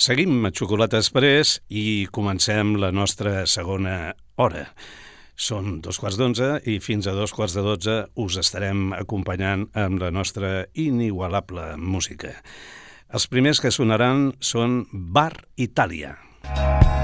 Seguim a Xocolata Express i comencem la nostra segona hora. Són dos quarts d'onze i fins a dos quarts de dotze us estarem acompanyant amb la nostra inigualable música. Els primers que sonaran són Bar Itàlia. Bar Itàlia.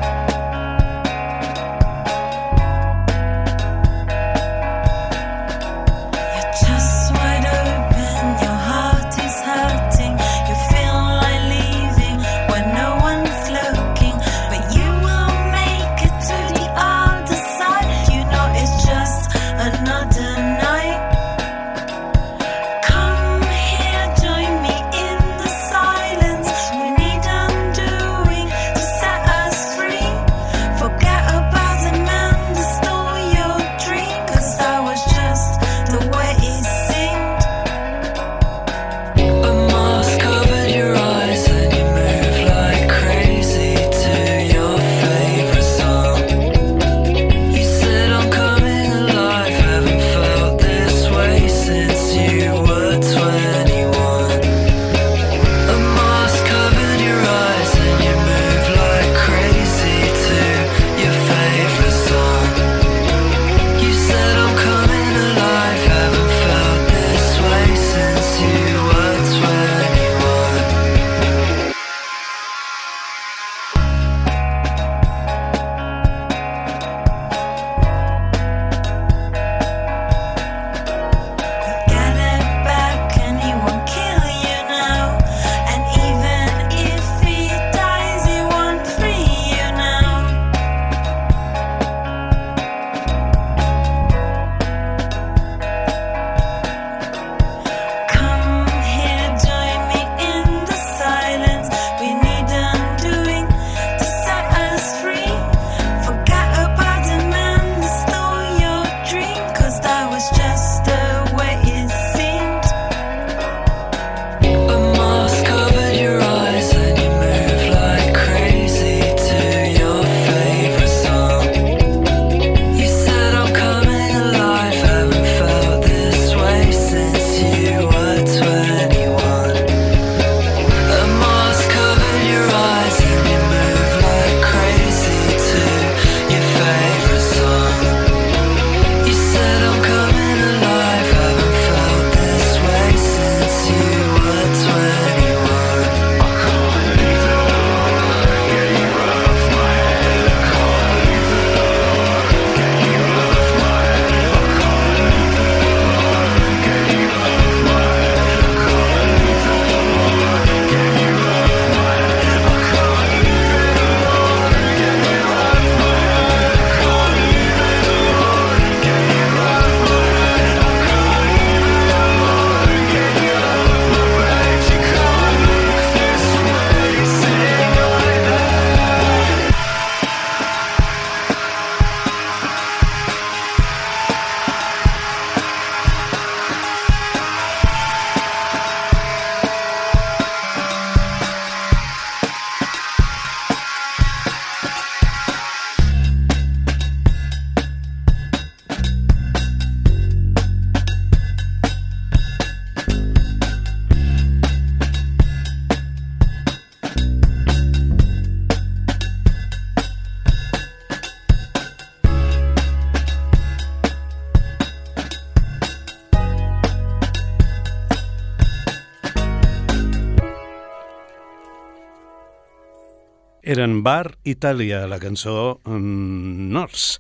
Eren Bar Itàlia, la cançó um, Nors.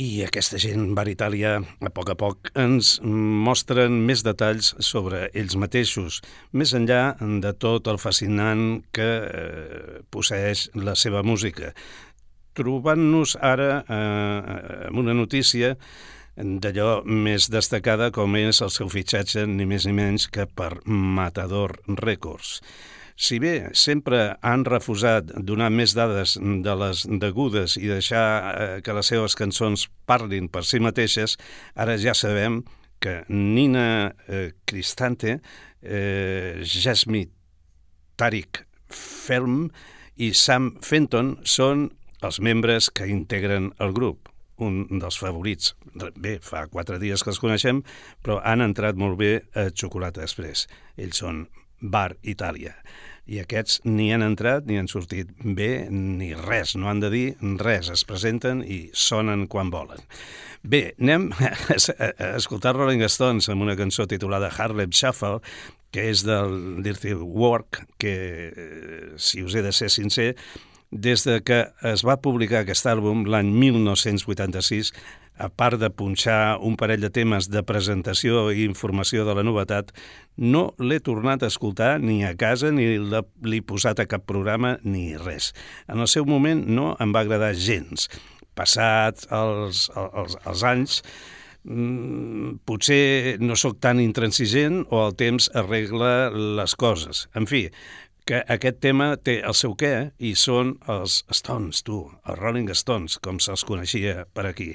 I aquesta gent, Bar Itàlia, a poc a poc ens mostren més detalls sobre ells mateixos, més enllà de tot el fascinant que eh, posseix la seva música. Trobant-nos ara eh, amb una notícia d'allò més destacada com és el seu fitxatge ni més ni menys que per Matador Records. Si bé sempre han refusat donar més dades de les degudes i deixar eh, que les seves cançons parlin per si mateixes, ara ja sabem que Nina eh, Cristante, eh, Jasmine Tariq Ferm i Sam Fenton són els membres que integren el grup un dels favorits. Bé, fa quatre dies que els coneixem, però han entrat molt bé a Xocolata Express. Ells són Bar Itàlia i aquests ni han entrat ni han sortit bé ni res, no han de dir res, es presenten i sonen quan volen. Bé, anem a escoltar Rolling Stones amb una cançó titulada Harlem Shuffle, que és del Dirty Work, que, eh, si us he de ser sincer, des de que es va publicar aquest àlbum l'any 1986, a part de punxar un parell de temes de presentació i informació de la novetat, no l'he tornat a escoltar ni a casa ni l'he posat a cap programa ni res. En el seu moment no em va agradar gens. Passats els, els, els anys, mm, potser no sóc tan intransigent o el temps arregla les coses. En fi, que aquest tema té el seu què i són els Stones, tu, els Rolling Stones, com se'ls coneixia per aquí.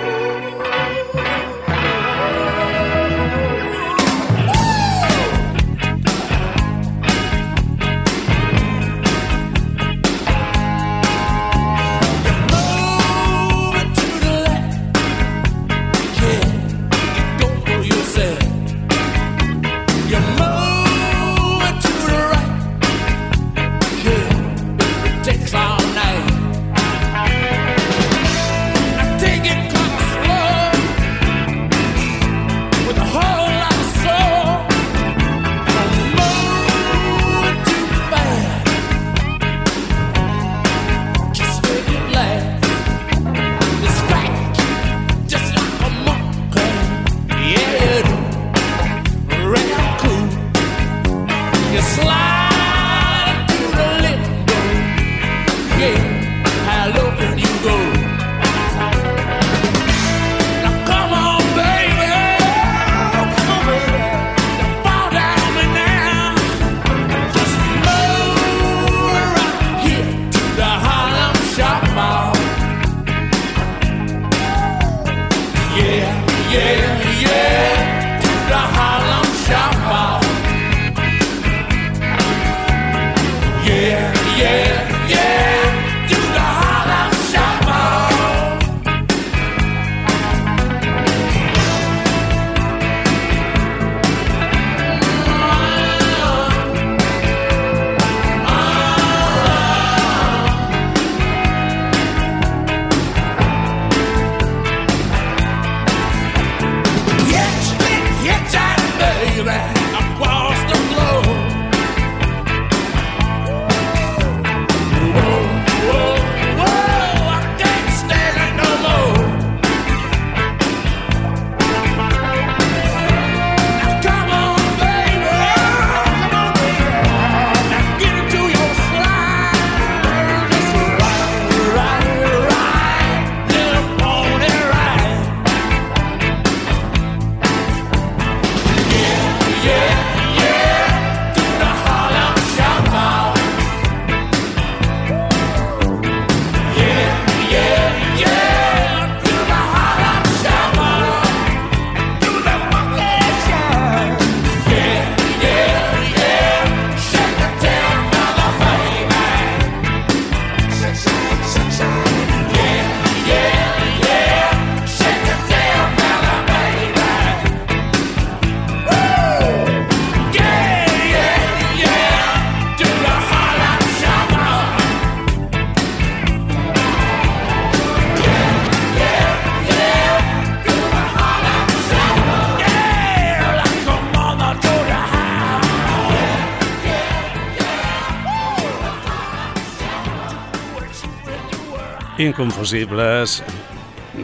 inconfusibles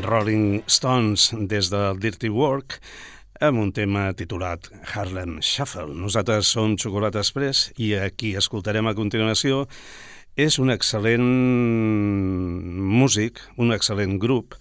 Rolling Stones des del Dirty Work amb un tema titulat Harlem Shuffle. Nosaltres som Xocolata Express i aquí escoltarem a continuació és un excel·lent músic, un excel·lent grup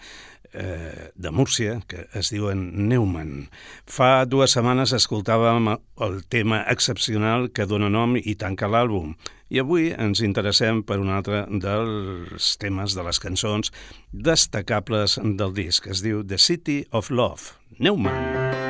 eh, de Múrcia, que es diuen Neumann. Fa dues setmanes escoltàvem el tema excepcional que dona nom i tanca l'àlbum, i avui ens interessem per un altre dels temes de les cançons destacables del disc. Es diu The City of Love, Neumann.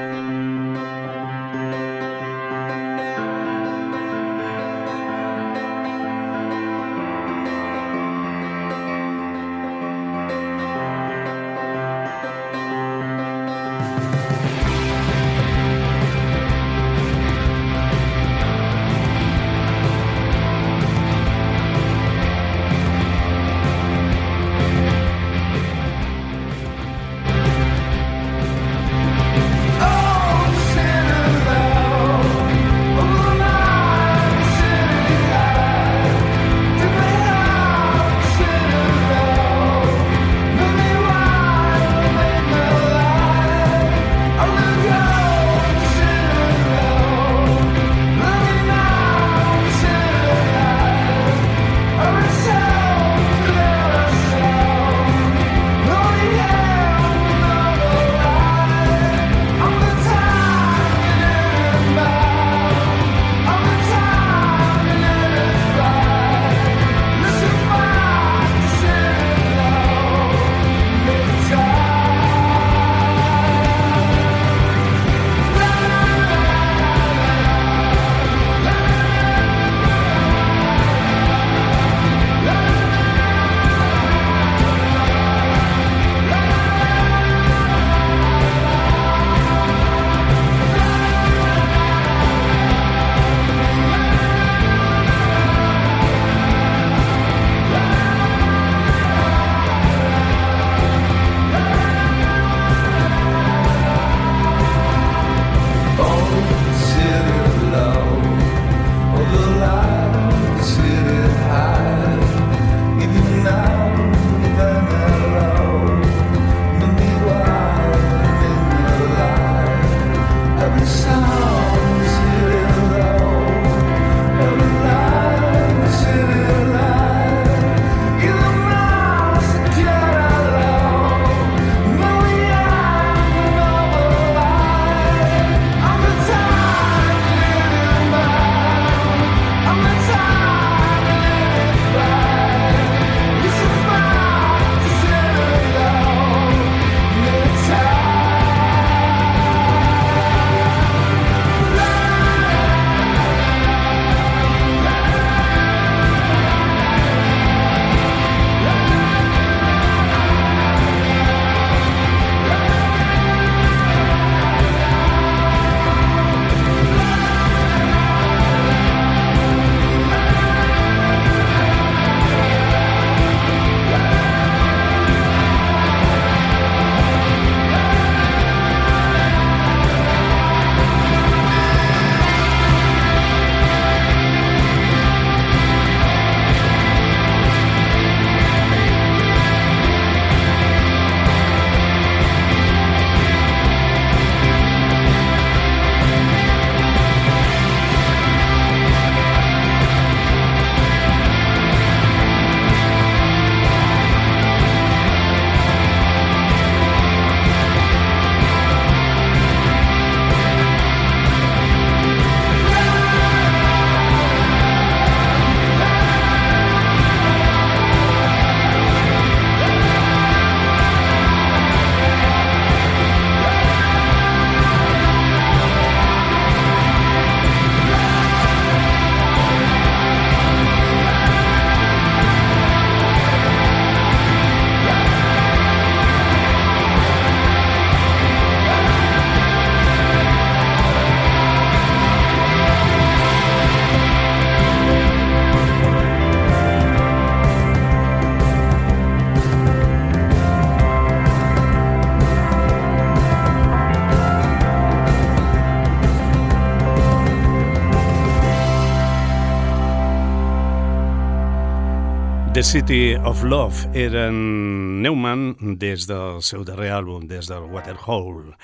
The City of Love eren Neumann des del seu darrer àlbum, des del Waterhole.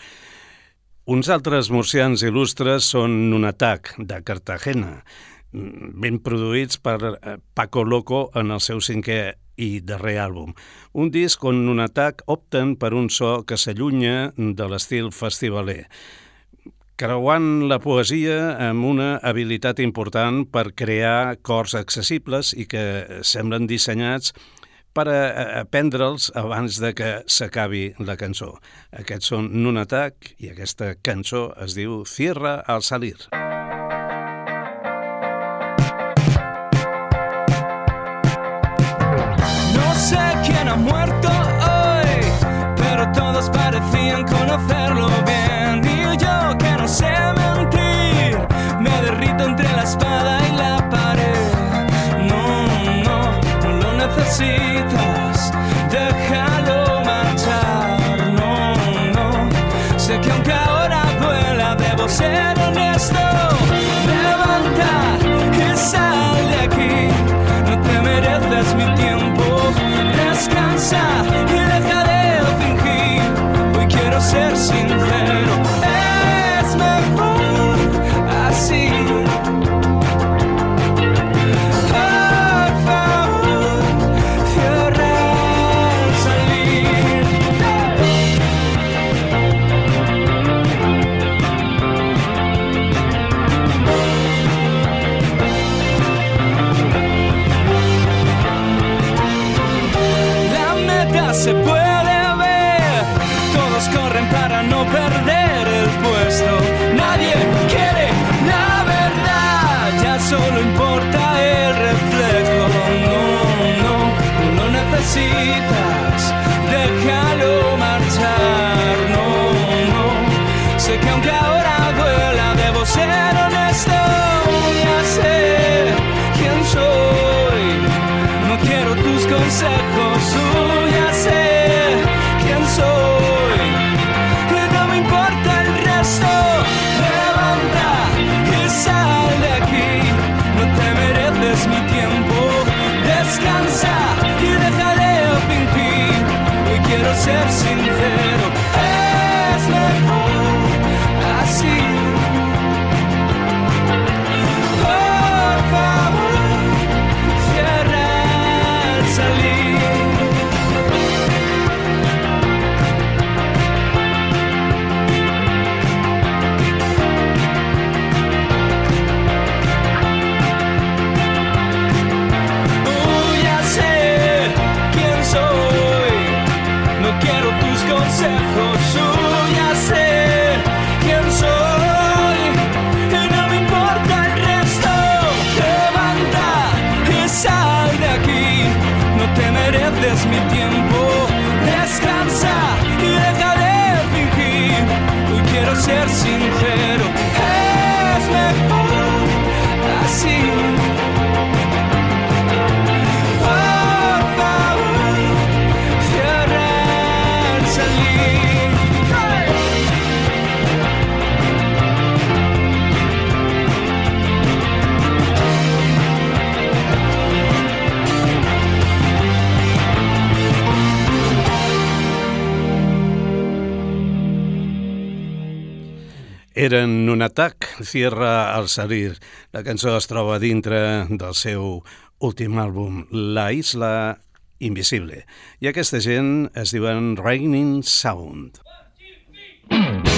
Uns altres murcians il·lustres són un atac de Cartagena, ben produïts per eh, Paco Loco en el seu cinquè i darrer àlbum. Un disc on un atac opten per un so que s'allunya de l'estil festivaler creuant la poesia amb una habilitat important per crear cors accessibles i que semblen dissenyats per aprendre'ls abans de que s'acabi la cançó. Aquests són Nunatak i aquesta cançó es diu Cierra al salir. No sé quién ha muerto hoy, pero todos parecían conocerlo bien. Mentir, me derrito entre la espada y la pared. No, no, no lo necesitas, déjalo marchar. No, no, sé que aunque ahora duela, debo ser honesto. Levanta y sal de aquí, no te mereces mi tiempo. Descansa eren un atac, Cierra al salir. La cançó es troba dintre del seu últim àlbum, La Isla Invisible. I aquesta gent es diuen Raining Sound. Mm.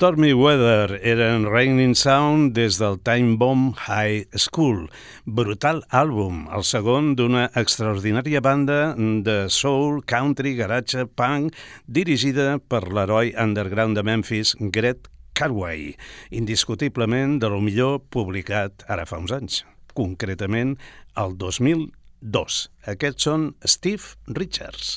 Stormy Weather eren Raining Sound des del Time Bomb High School. Brutal àlbum, el segon d'una extraordinària banda de soul, country, garage, punk, dirigida per l'heroi underground de Memphis, Gret Carway, indiscutiblement de lo millor publicat ara fa uns anys, concretament el 2002. Aquests són Steve Richards.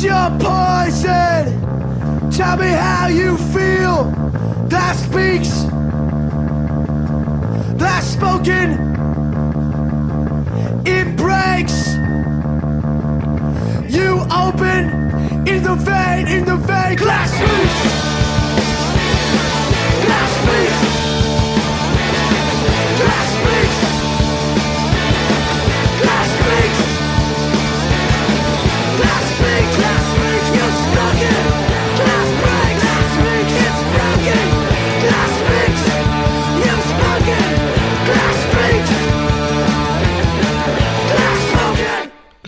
Your poison? Tell me how you feel. That speaks. That's spoken. It breaks. You open in the vein, in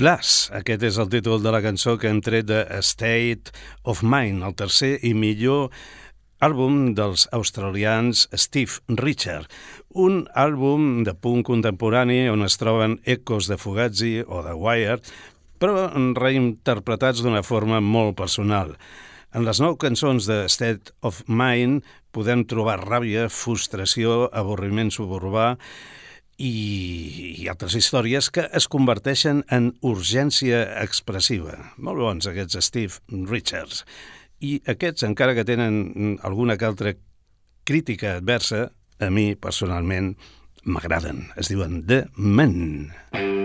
Glass, aquest és el títol de la cançó que hem tret de State of Mind, el tercer i millor àlbum dels australians Steve Richard, un àlbum de punt contemporani on es troben ecos de Fugazi o de Wire, però reinterpretats d'una forma molt personal. En les nou cançons de State of Mind podem trobar ràbia, frustració, avorriment suburbà i, i altres històries que es converteixen en urgència expressiva. Molt bons aquests Steve Richards. I aquests, encara que tenen alguna que altra crítica adversa, a mi personalment m'agraden. Es diuen The Men. The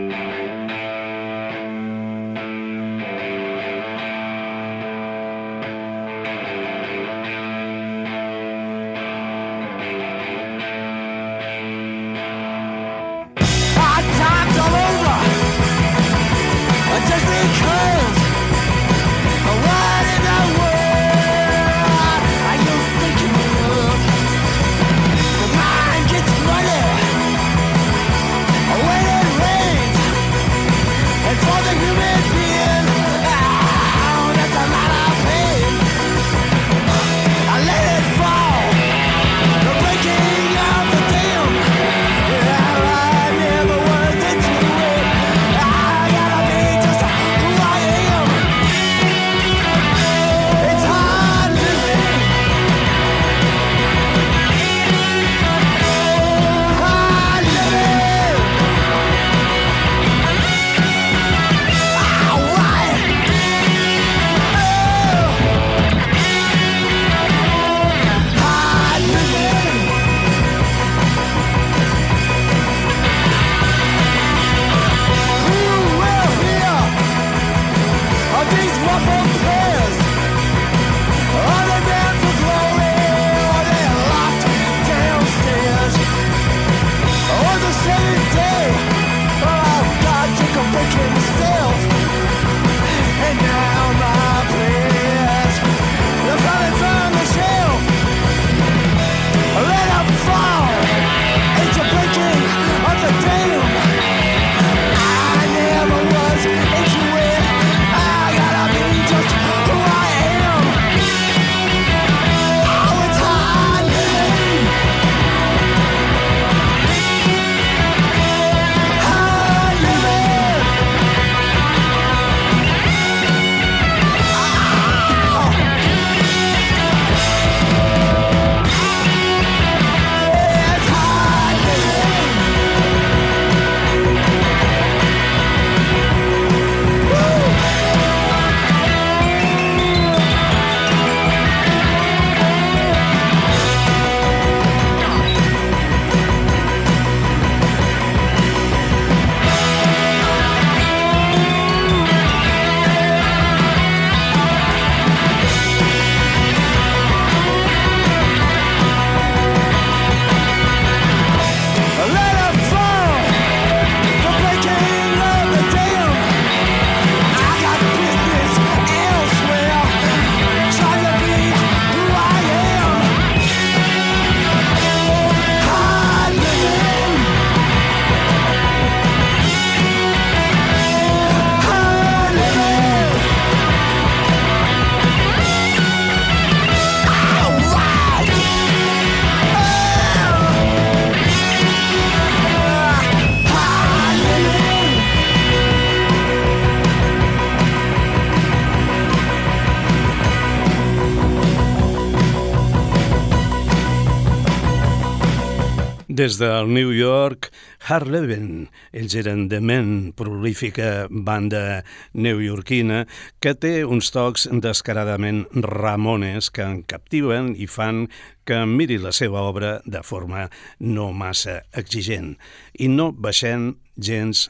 Des del New York, Harleven. Ells eren de Men, prolífica banda neoyorquina que té uns tocs descaradament ramones que en captiven i fan que miri la seva obra de forma no massa exigent i no baixem gens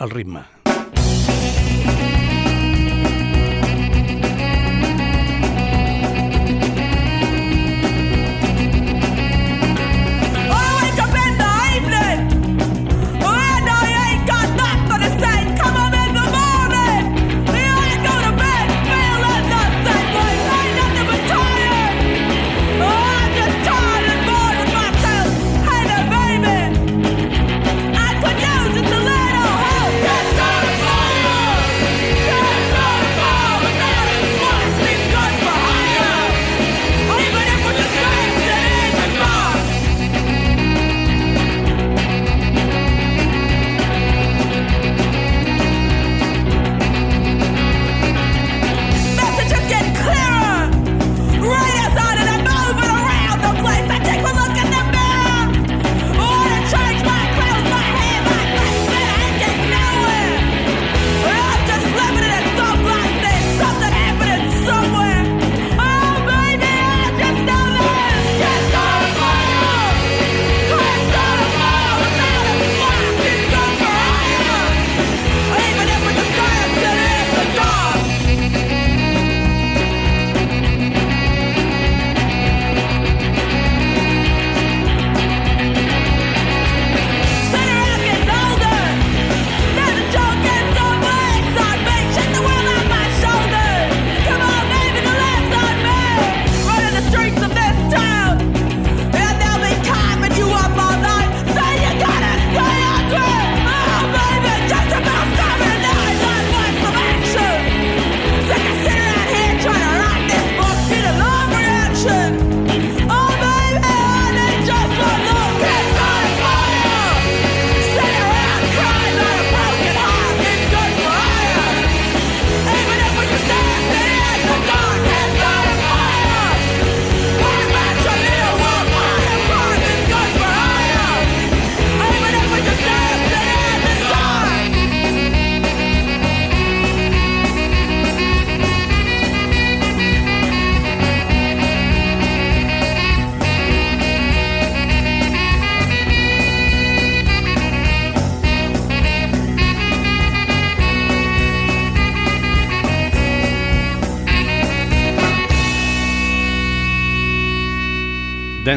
el ritme.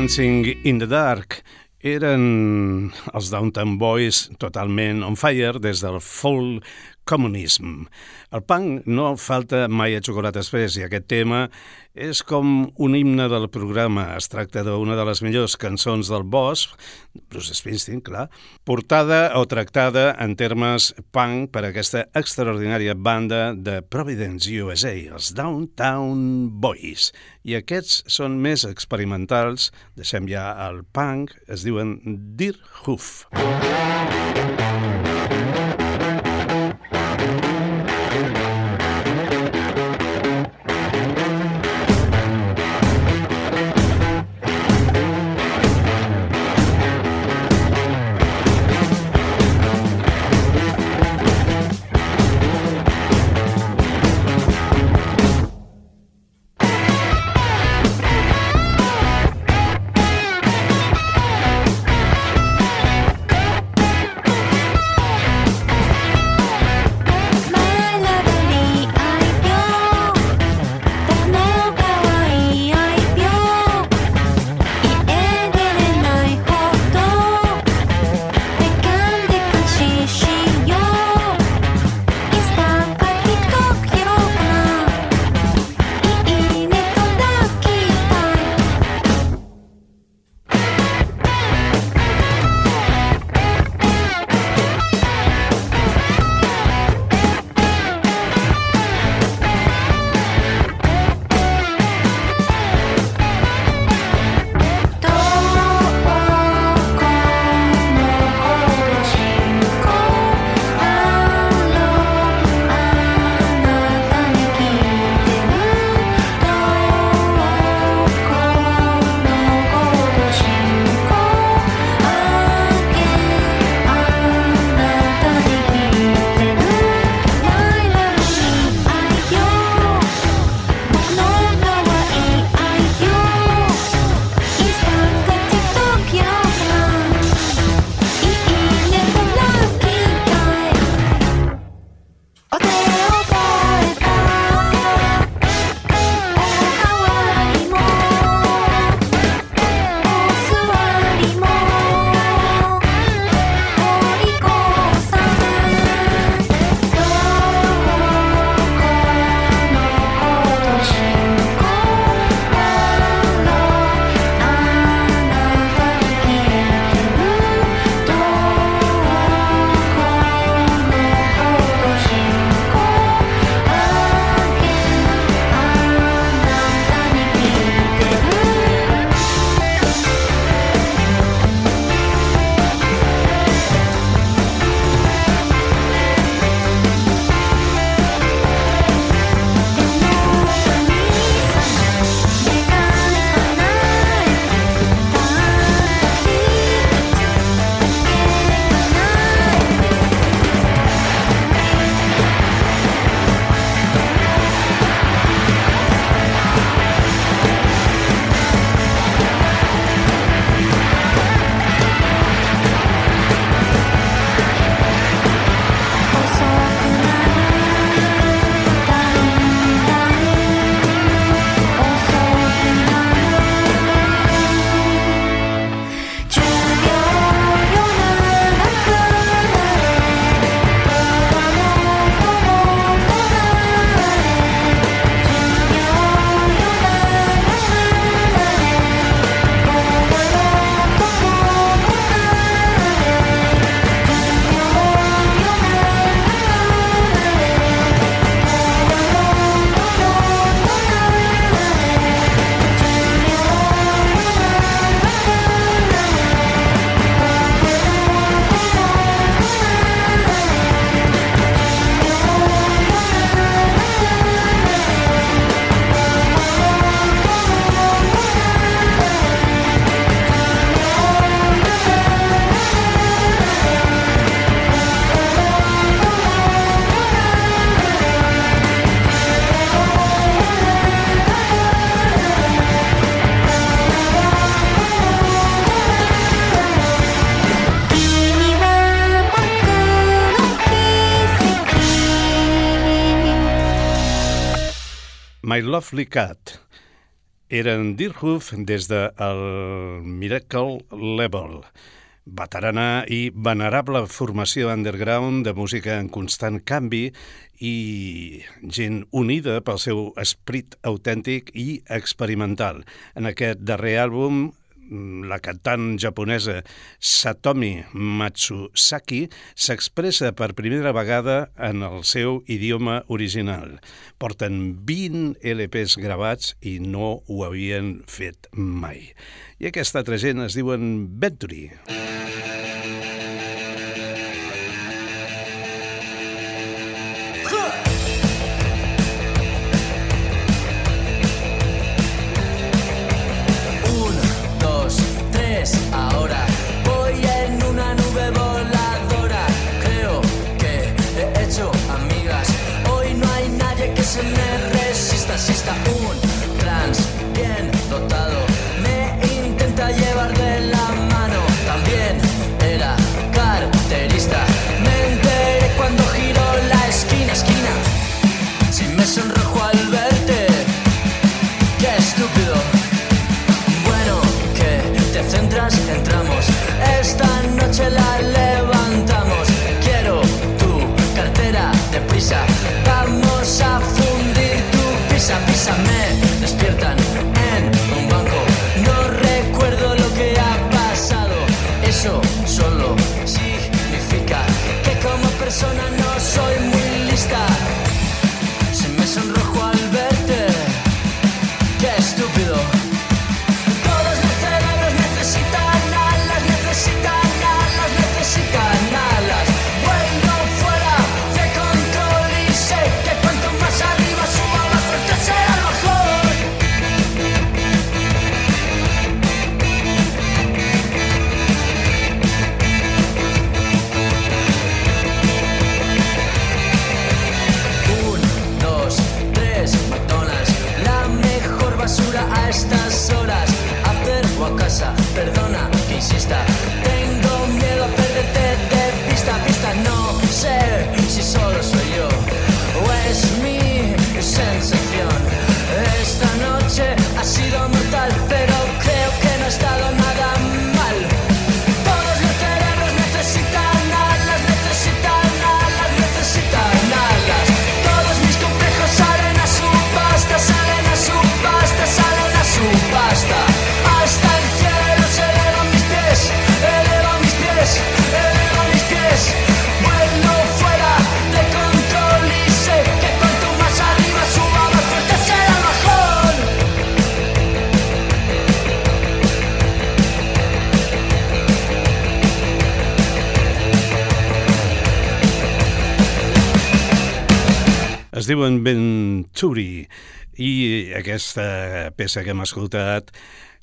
Dancing in the Dark eren els Downtown Boys totalment on fire des del full communism. El punk no falta mai a Xocolata Express i aquest tema és com un himne del programa. Es tracta d'una de les millors cançons del Boss, Bruce Springsteen, clar, portada o tractada en termes punk per aquesta extraordinària banda de Providence, USA, els Downtown Boys. I aquests són més experimentals, deixem ja el punk, es diuen Deer Hoof. Música My Lovely Cat. Eren Dirhoof des de el Miracle Level, veterana i venerable formació underground de música en constant canvi i gent unida pel seu esprit autèntic i experimental. En aquest darrer àlbum la cantant japonesa Satomi Matsusaki s'expressa per primera vegada en el seu idioma original. Porten 20 LPs gravats i no ho havien fet mai. I aquesta gent es diuen Venturi. Venturi. Diuen Venturi i aquesta peça que hem escoltat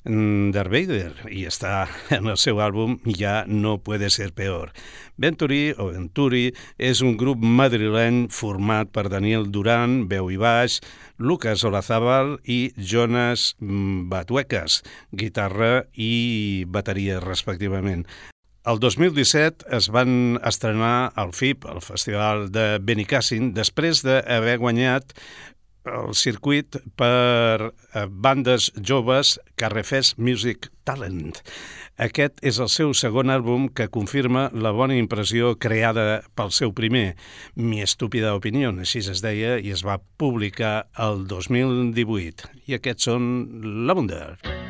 mm, Darth Vader i està en el seu àlbum Ja no puede ser peor. Venturi o Venturi és un grup madrileny format per Daniel Duran, veu i baix, Lucas Olazábal i Jonas Batuecas, guitarra i bateria respectivament. El 2017 es van estrenar al FIP, el Festival de Benicàssim, després d'haver guanyat el circuit per eh, bandes joves Carrefest Music Talent. Aquest és el seu segon àlbum que confirma la bona impressió creada pel seu primer, Mi estúpida opinió, així es deia, i es va publicar el 2018. I aquests són La Wonder.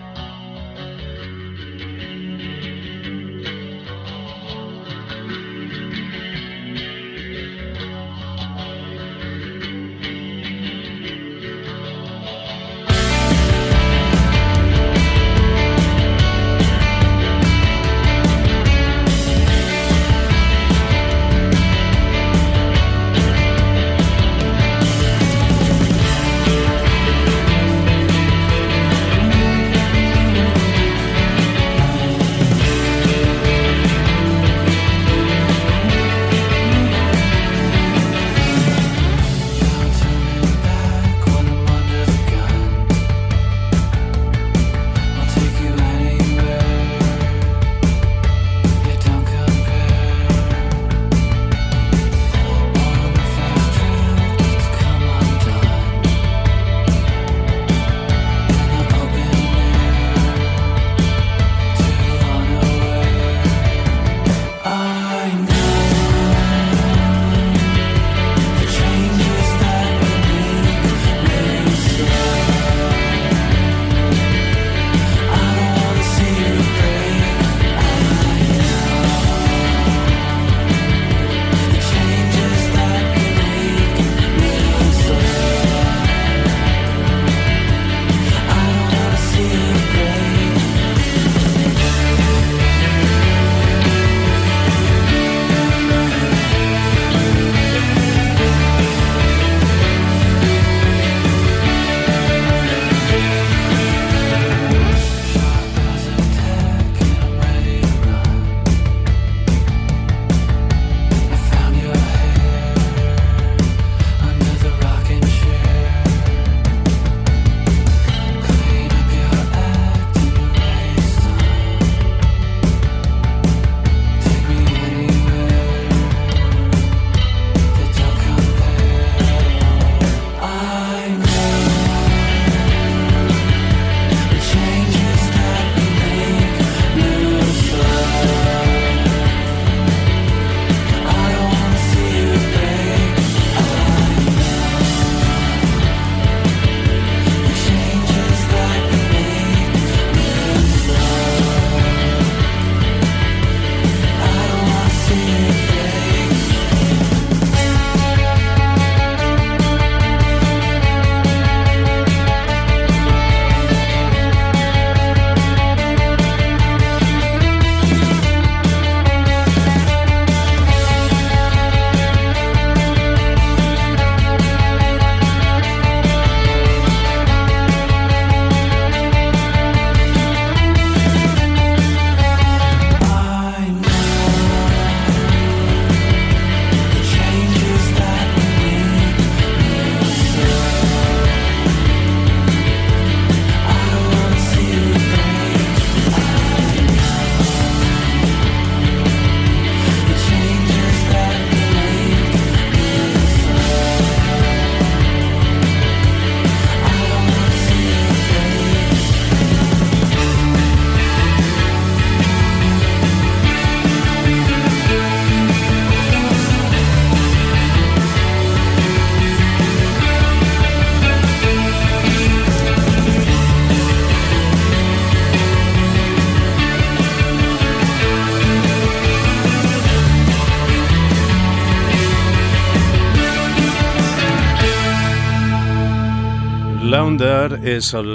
Launder és el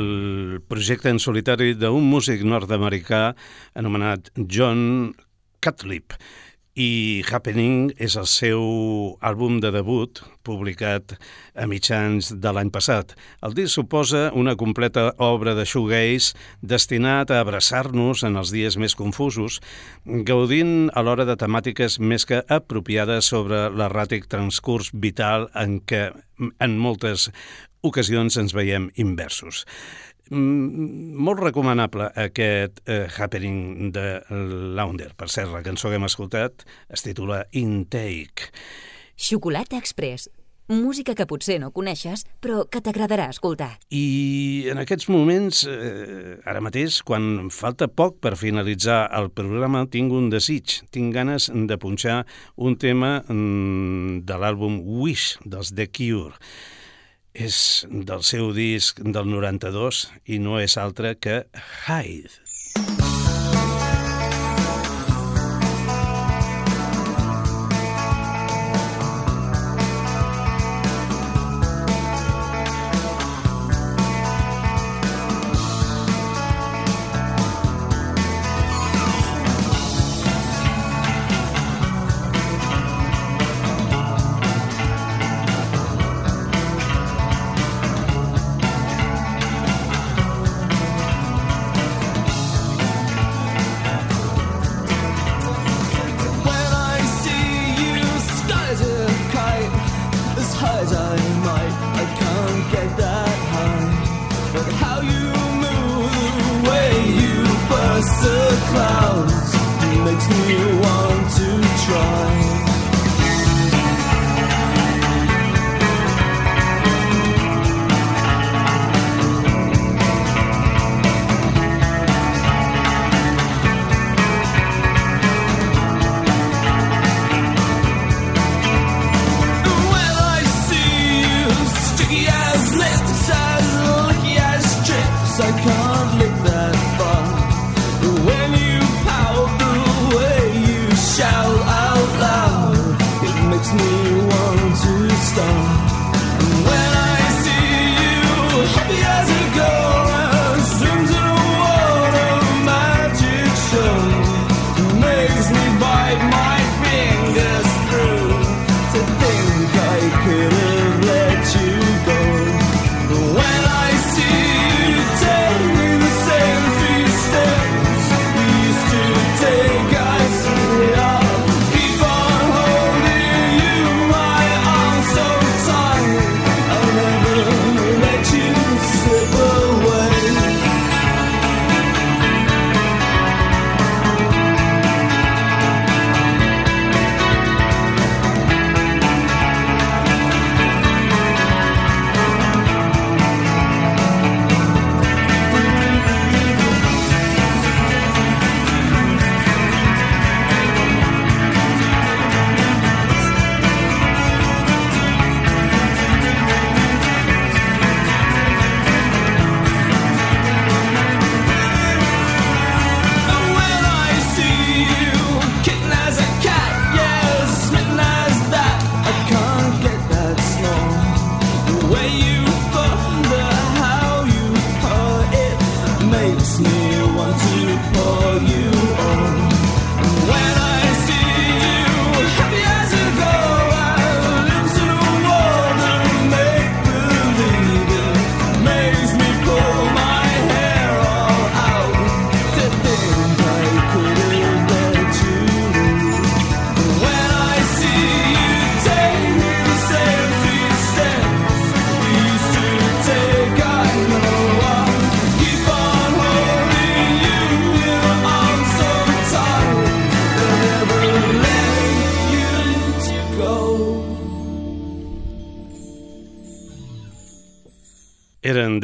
projecte en solitari d'un músic nord-americà anomenat John Cutlip i Happening és el seu àlbum de debut publicat a mitjans de l'any passat. El disc suposa una completa obra de shoegaze destinat a abraçar-nos en els dies més confusos, gaudint alhora de temàtiques més que apropiades sobre l'erràtic transcurs vital en què en moltes ocasions ens veiem inversos. Mm, molt recomanable aquest eh, Happening de Launder. Per cert, la cançó que hem escoltat es titula Intake. Xocolata Express. Música que potser no coneixes, però que t'agradarà escoltar. I en aquests moments, eh, ara mateix, quan falta poc per finalitzar el programa, tinc un desig. Tinc ganes de punxar un tema mm, de l'àlbum Wish, dels The Cure és del seu disc del 92 i no és altre que Hyde.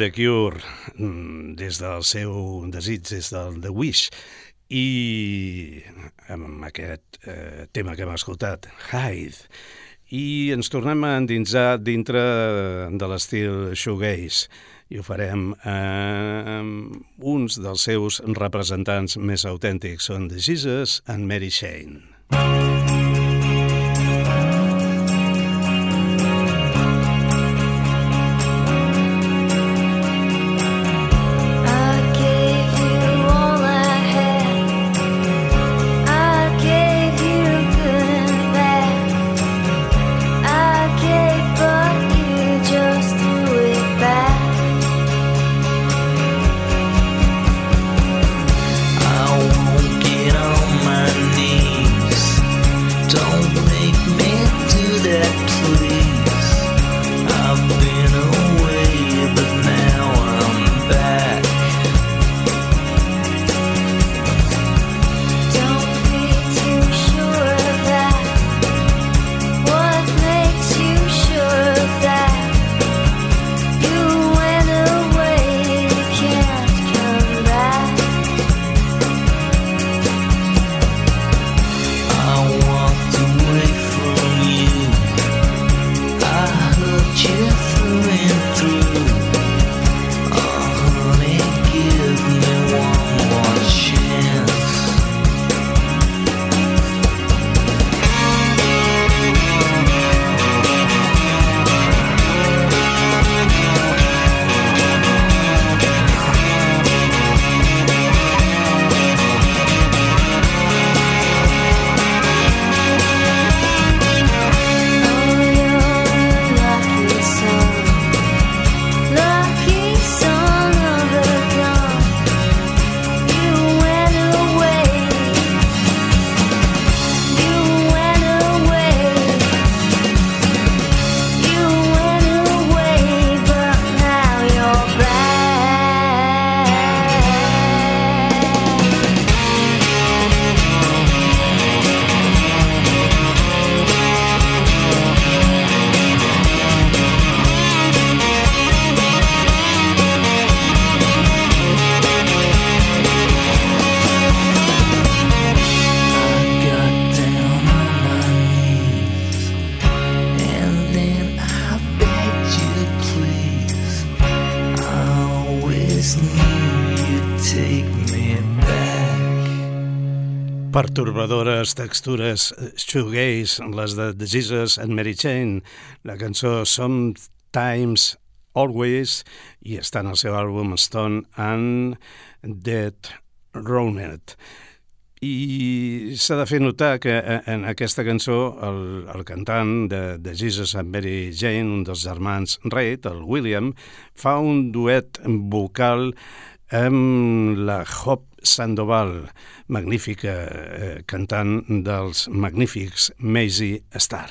The Cure mm, des del seu desig, des del The Wish, i amb aquest eh, tema que hem escoltat, Hyde, i ens tornem a endinsar dintre de l'estil shoegaze. I ho farem eh, amb uns dels seus representants més autèntics, són The Jesus and Mary Shane. Pertorbadores textures shoegaze, les de Jesus and Mary Chain, la cançó Sometimes Always, i està en el seu àlbum Stone and Dead Ronet. I s'ha de fer notar que eh, en aquesta cançó el, el cantant de, de Jesus and Mary Jane, un dels germans Reid, el William, fa un duet vocal amb la Hop Sandoval, magnífica eh, cantant dels magnífics Maisie Star.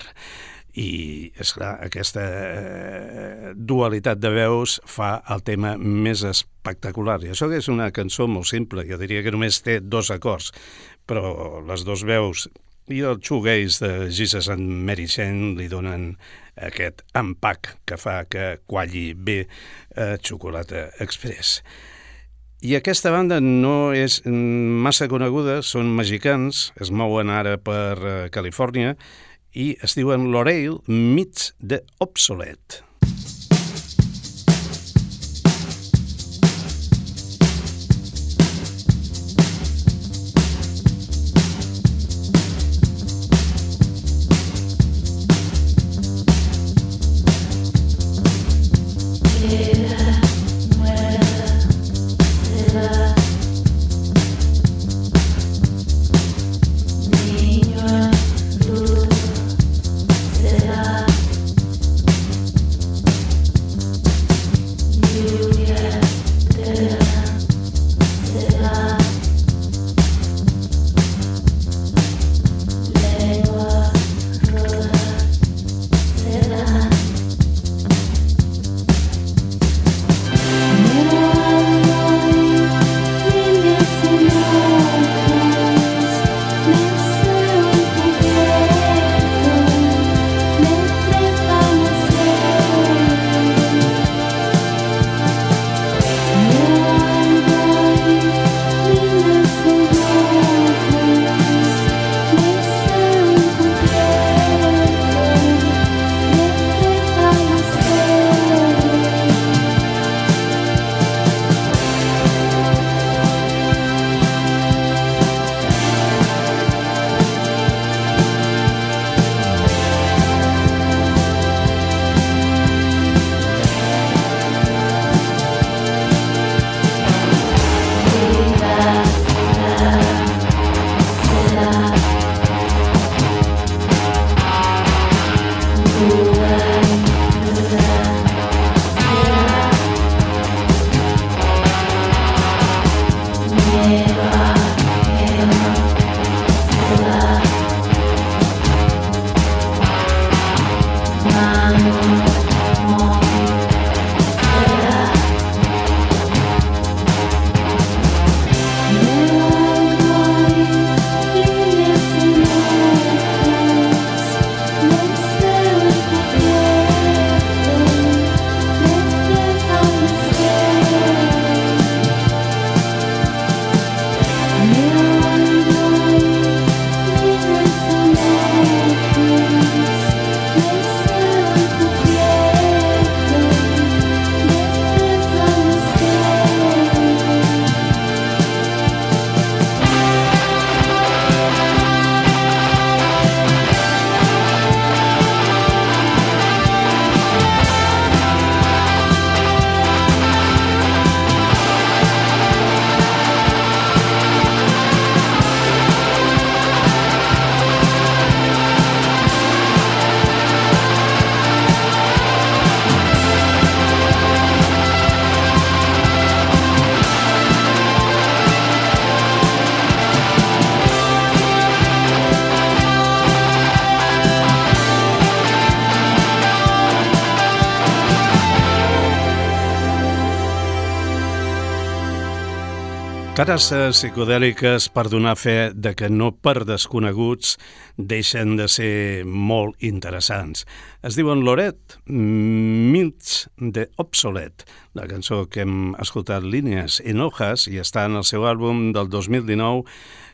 I, és clar, aquesta eh, dualitat de veus fa el tema més espectacular. I això és una cançó molt simple, jo diria que només té dos acords, però les dos veus i el shoegaze de Jesus and Mary Shane li donen aquest empac que fa que qualli bé eh, Xocolata Express. I aquesta banda no és massa coneguda, són mexicans, es mouen ara per eh, Califòrnia i es diuen L'Oreil Meets the Obsolete. Cares psicodèliques per donar fe de que no per desconeguts deixen de ser molt interessants. Es diuen Loret, Milts de Obsolet, la cançó que hem escoltat línies en hojas i està en el seu àlbum del 2019,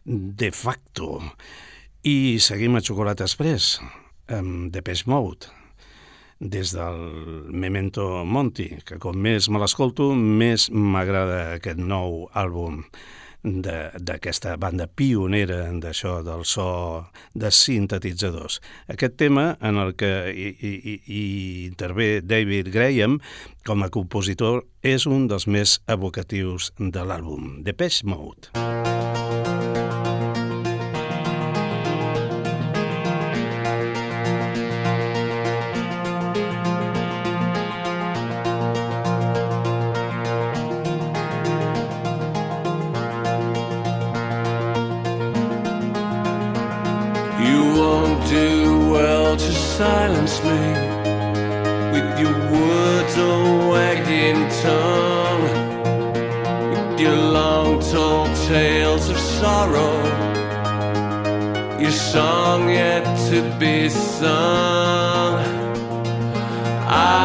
De facto. I seguim a Xocolata Express, amb Depeche Mode. Des del Memento Monti, que com més me l'escolto, més m'agrada aquest nou àlbum d'aquesta banda pionera d'això del so de sintetitzadors. Aquest tema en el que hi, hi, hi intervé David Graham com a compositor és un dels més evocatius de l'àlbum, Depeche Mode. Silence me with your words or wagging tongue, with your long told tales of sorrow, your song yet to be sung.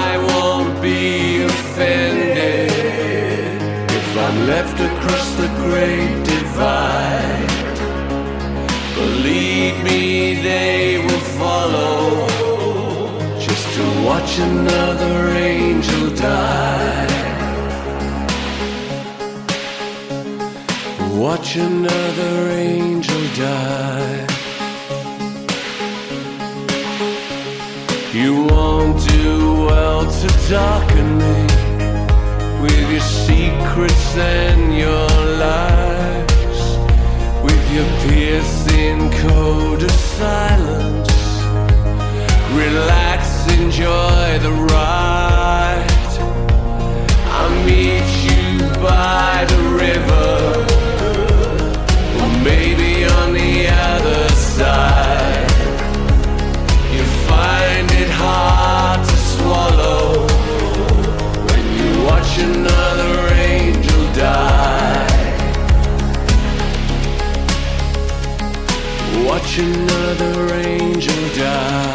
I won't be offended if I'm left across the great divide. Believe me, they will watch another angel die. Watch another angel die. You won't do well to darken me with your secrets and your lies, with your piercing code of silence. Relax enjoy the ride. I'll meet you by the river, or maybe on the other side. You find it hard to swallow when you watch another angel die. Watch another angel die.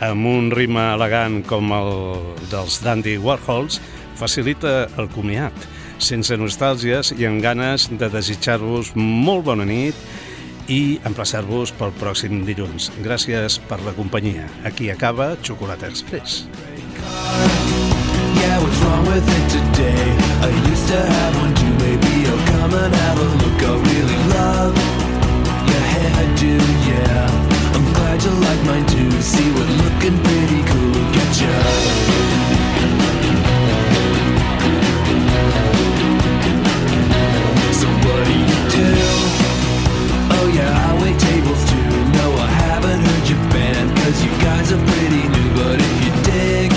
amb un ritme elegant com el dels Dandy Warhols facilita el comiat, sense nostàlgies i amb ganes de desitjar-vos molt bona nit i emplaçar-vos pel pròxim dilluns. Gràcies per la companyia. Aquí acaba Xocolata Express. Yeah, what's wrong with it today? I used to have one too, maybe I'll come and have a look. I really love your hairdo, yeah. You like mine too. See what looking pretty cool get you. So what do you do? Oh yeah, I wait tables too. No, I haven't heard your band, cause you guys are pretty new. But if you dig,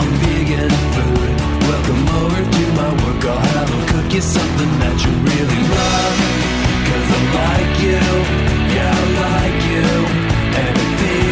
I'm vegan food. Welcome over to my work. I'll have a cook you something that you really love. Cause I like you, yeah, I like you. And